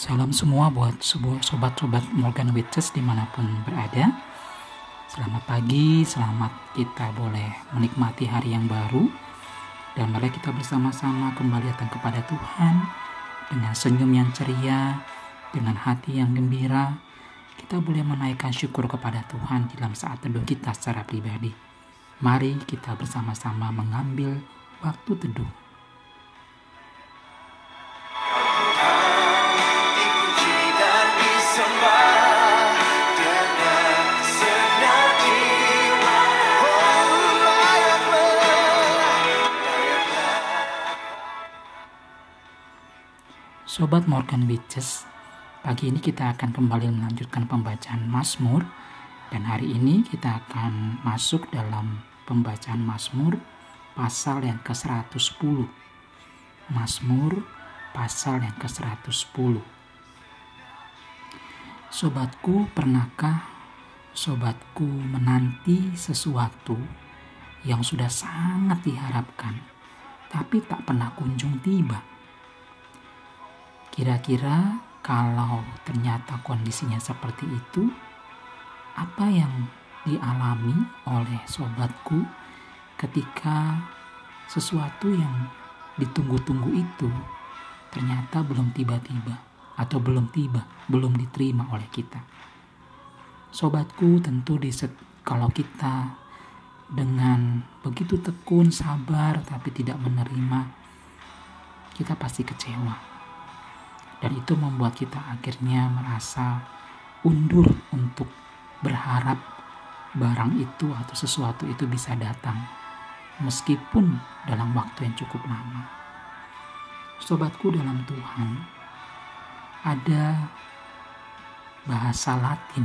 Shalom semua buat sobat-sobat Morgan Witches di mana pun berada. Selamat pagi, selamat kita boleh menikmati hari yang baru. Dan mari kita bersama-sama kembali datang kepada Tuhan dengan senyum yang ceria, dengan hati yang gembira. Kita boleh menaikkan syukur kepada Tuhan dalam saat teduh kita secara pribadi. Mari kita bersama-sama mengambil waktu teduh Sobat Morgan Witches, pagi ini kita akan kembali melanjutkan pembacaan Mazmur dan hari ini kita akan masuk dalam pembacaan Mazmur pasal yang ke-110. Mazmur pasal yang ke-110. Sobatku, pernahkah sobatku menanti sesuatu yang sudah sangat diharapkan tapi tak pernah kunjung tiba? Kira-kira kalau ternyata kondisinya seperti itu, apa yang dialami oleh sobatku ketika sesuatu yang ditunggu-tunggu itu ternyata belum tiba-tiba atau belum tiba, belum diterima oleh kita. Sobatku tentu di kalau kita dengan begitu tekun, sabar tapi tidak menerima, kita pasti kecewa dan itu membuat kita akhirnya merasa undur untuk berharap barang itu atau sesuatu itu bisa datang meskipun dalam waktu yang cukup lama. Sobatku dalam Tuhan, ada bahasa Latin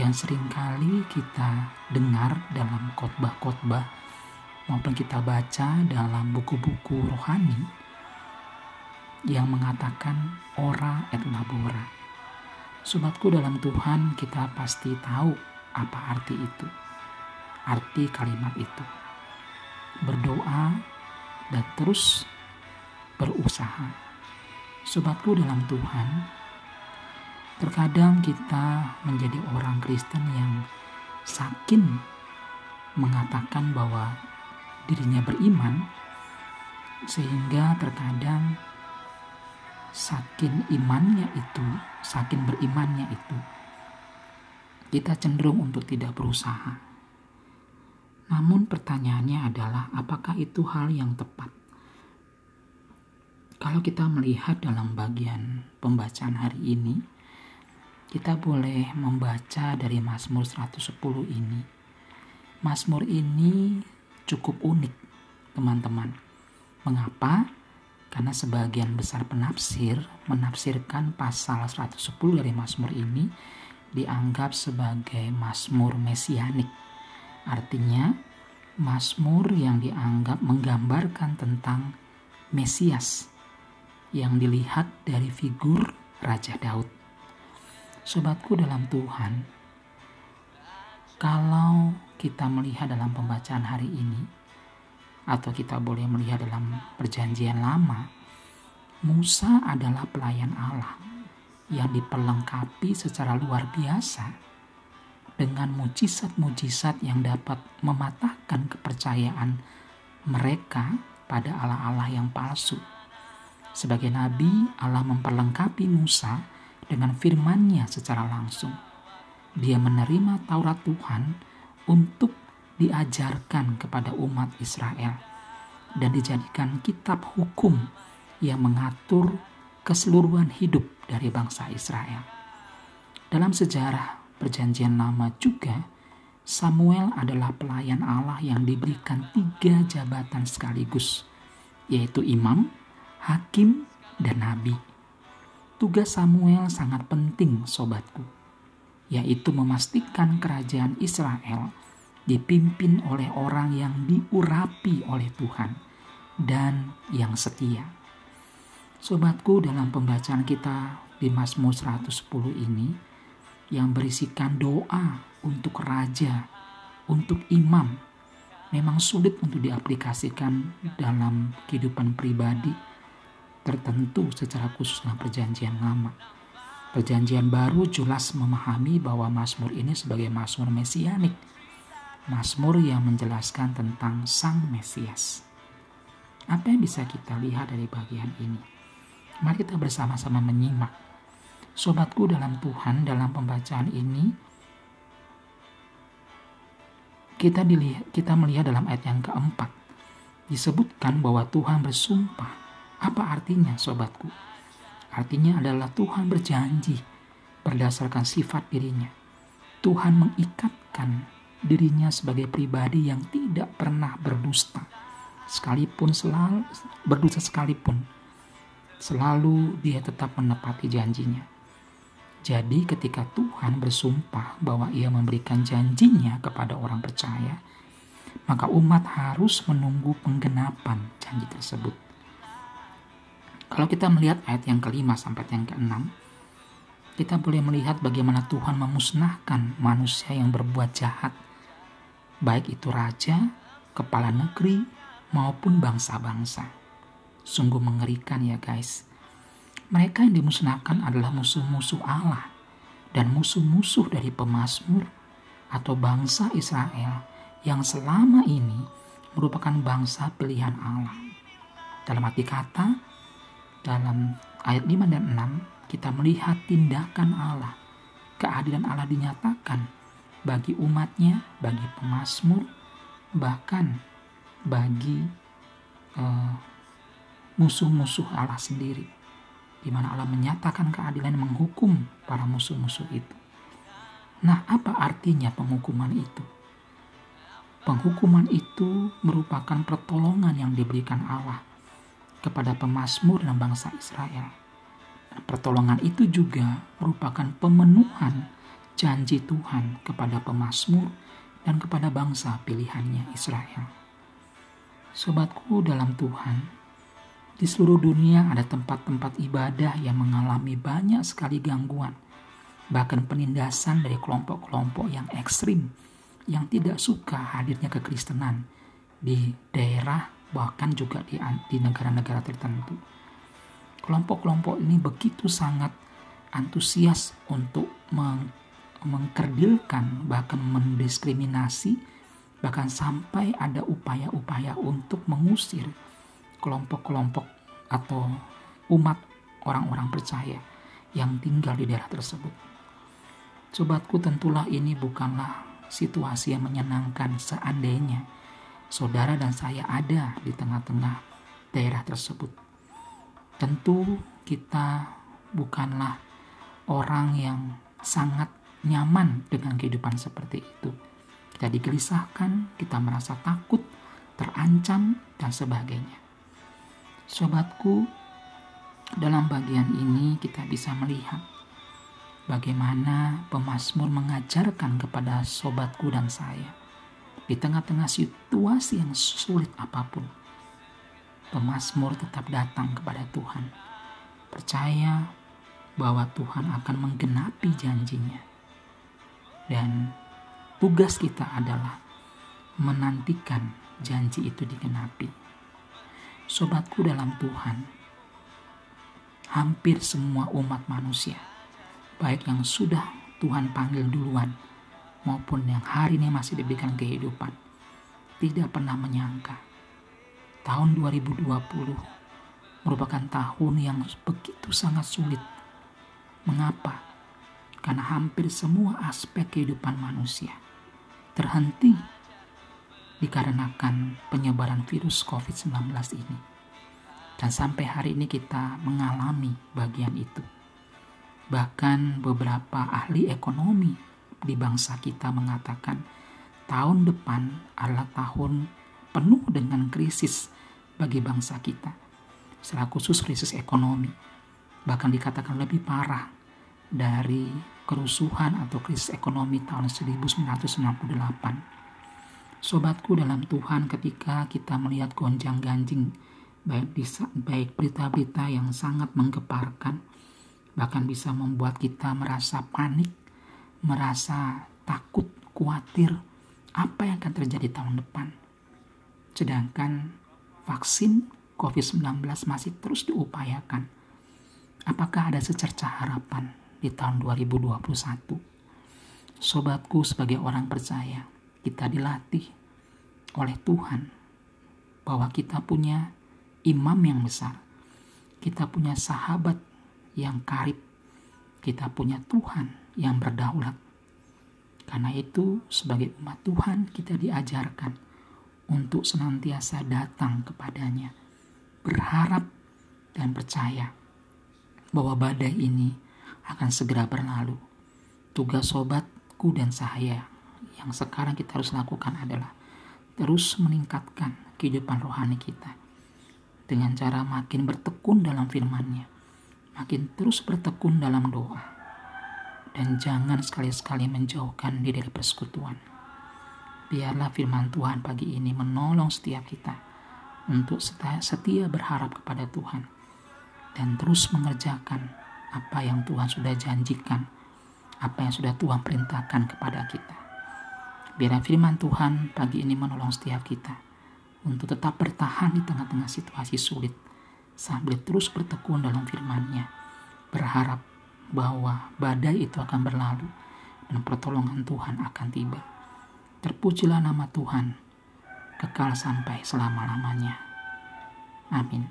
yang sering kali kita dengar dalam khotbah-khotbah maupun kita baca dalam buku-buku rohani yang mengatakan ora et labora. Sobatku dalam Tuhan kita pasti tahu apa arti itu. Arti kalimat itu. Berdoa dan terus berusaha. Sobatku dalam Tuhan, terkadang kita menjadi orang Kristen yang sakin mengatakan bahwa dirinya beriman sehingga terkadang saking imannya itu, saking berimannya itu, kita cenderung untuk tidak berusaha. Namun pertanyaannya adalah apakah itu hal yang tepat? Kalau kita melihat dalam bagian pembacaan hari ini, kita boleh membaca dari Mazmur 110 ini. Mazmur ini cukup unik, teman-teman. Mengapa? Karena sebagian besar penafsir menafsirkan pasal 110 dari Mazmur ini dianggap sebagai Mazmur mesianik. Artinya, Mazmur yang dianggap menggambarkan tentang Mesias yang dilihat dari figur Raja Daud. Sobatku dalam Tuhan, kalau kita melihat dalam pembacaan hari ini, atau kita boleh melihat dalam perjanjian lama, Musa adalah pelayan Allah yang diperlengkapi secara luar biasa dengan mujizat-mujizat yang dapat mematahkan kepercayaan mereka pada Allah-Allah yang palsu. Sebagai nabi, Allah memperlengkapi Musa dengan firman-Nya secara langsung. Dia menerima Taurat Tuhan untuk diajarkan kepada umat Israel dan dijadikan kitab hukum yang mengatur keseluruhan hidup dari bangsa Israel. Dalam sejarah Perjanjian Lama juga, Samuel adalah pelayan Allah yang diberikan tiga jabatan sekaligus, yaitu imam, hakim, dan nabi. Tugas Samuel sangat penting, sobatku, yaitu memastikan kerajaan Israel dipimpin oleh orang yang diurapi oleh Tuhan dan yang setia. Sobatku dalam pembacaan kita di Mazmur 110 ini yang berisikan doa untuk raja, untuk imam, memang sulit untuk diaplikasikan dalam kehidupan pribadi tertentu secara khusus dalam perjanjian lama. Perjanjian baru jelas memahami bahwa Mazmur ini sebagai Mazmur mesianik. Mazmur yang menjelaskan tentang Sang Mesias. Apa yang bisa kita lihat dari bagian ini? Mari kita bersama-sama menyimak. Sobatku dalam Tuhan, dalam pembacaan ini, kita dilihat, kita melihat dalam ayat yang keempat disebutkan bahwa Tuhan bersumpah. Apa artinya, sobatku? Artinya adalah Tuhan berjanji berdasarkan sifat dirinya. Tuhan mengikatkan dirinya sebagai pribadi yang tidak pernah berdusta sekalipun selalu berdosa sekalipun selalu dia tetap menepati janjinya. Jadi ketika Tuhan bersumpah bahwa ia memberikan janjinya kepada orang percaya, maka umat harus menunggu penggenapan janji tersebut. Kalau kita melihat ayat yang kelima sampai yang keenam, kita boleh melihat bagaimana Tuhan memusnahkan manusia yang berbuat jahat, baik itu raja, kepala negeri, maupun bangsa-bangsa. Sungguh mengerikan ya guys. Mereka yang dimusnahkan adalah musuh-musuh Allah dan musuh-musuh dari pemazmur atau bangsa Israel yang selama ini merupakan bangsa pilihan Allah. Dalam arti kata, dalam ayat 5 dan 6 kita melihat tindakan Allah. Keadilan Allah dinyatakan bagi umatnya, bagi pemazmur, bahkan bagi uh, musuh-musuh Allah sendiri, di mana Allah menyatakan keadilan menghukum para musuh-musuh itu. Nah, apa artinya penghukuman itu? Penghukuman itu merupakan pertolongan yang diberikan Allah kepada pemazmur dan bangsa Israel. pertolongan itu juga merupakan pemenuhan janji Tuhan kepada pemazmur dan kepada bangsa pilihannya Israel. Sobatku dalam Tuhan, di seluruh dunia ada tempat-tempat ibadah yang mengalami banyak sekali gangguan, bahkan penindasan dari kelompok-kelompok yang ekstrim yang tidak suka hadirnya kekristenan di daerah bahkan juga di, di negara-negara tertentu. Kelompok-kelompok ini begitu sangat antusias untuk meng, mengkerdilkan bahkan mendiskriminasi bahkan sampai ada upaya-upaya untuk mengusir kelompok-kelompok atau umat orang-orang percaya yang tinggal di daerah tersebut. Sobatku tentulah ini bukanlah situasi yang menyenangkan seandainya saudara dan saya ada di tengah-tengah daerah tersebut. Tentu kita bukanlah orang yang sangat nyaman dengan kehidupan seperti itu kita digelisahkan, kita merasa takut, terancam, dan sebagainya. Sobatku, dalam bagian ini kita bisa melihat bagaimana pemazmur mengajarkan kepada sobatku dan saya di tengah-tengah situasi yang sulit apa pun. Pemazmur tetap datang kepada Tuhan, percaya bahwa Tuhan akan menggenapi janjinya. Dan Tugas kita adalah menantikan janji itu digenapi. Sobatku dalam Tuhan, hampir semua umat manusia, baik yang sudah Tuhan panggil duluan maupun yang hari ini masih diberikan kehidupan, tidak pernah menyangka tahun 2020 merupakan tahun yang begitu sangat sulit. Mengapa? Karena hampir semua aspek kehidupan manusia terhenti dikarenakan penyebaran virus COVID-19 ini. Dan sampai hari ini kita mengalami bagian itu. Bahkan beberapa ahli ekonomi di bangsa kita mengatakan tahun depan adalah tahun penuh dengan krisis bagi bangsa kita. Secara khusus krisis ekonomi. Bahkan dikatakan lebih parah dari kerusuhan atau krisis ekonomi tahun 1998. Sobatku dalam Tuhan ketika kita melihat gonjang ganjing baik, baik berita-berita yang sangat menggeparkan bahkan bisa membuat kita merasa panik, merasa takut, khawatir apa yang akan terjadi tahun depan. Sedangkan vaksin COVID-19 masih terus diupayakan. Apakah ada secerca harapan di tahun 2021. Sobatku sebagai orang percaya, kita dilatih oleh Tuhan bahwa kita punya imam yang besar. Kita punya sahabat yang karib. Kita punya Tuhan yang berdaulat. Karena itu, sebagai umat Tuhan, kita diajarkan untuk senantiasa datang kepadanya, berharap dan percaya bahwa badai ini akan segera berlalu. Tugas sobatku dan saya yang sekarang kita harus lakukan adalah terus meningkatkan kehidupan rohani kita dengan cara makin bertekun dalam firman-Nya, makin terus bertekun dalam doa, dan jangan sekali-sekali menjauhkan diri dari persekutuan. Biarlah firman Tuhan pagi ini menolong setiap kita untuk setia berharap kepada Tuhan dan terus mengerjakan apa yang Tuhan sudah janjikan, apa yang sudah Tuhan perintahkan kepada kita. Biar firman Tuhan pagi ini menolong setiap kita untuk tetap bertahan di tengah-tengah situasi sulit sambil terus bertekun dalam firman-Nya, berharap bahwa badai itu akan berlalu dan pertolongan Tuhan akan tiba. Terpujilah nama Tuhan, kekal sampai selama-lamanya. Amin.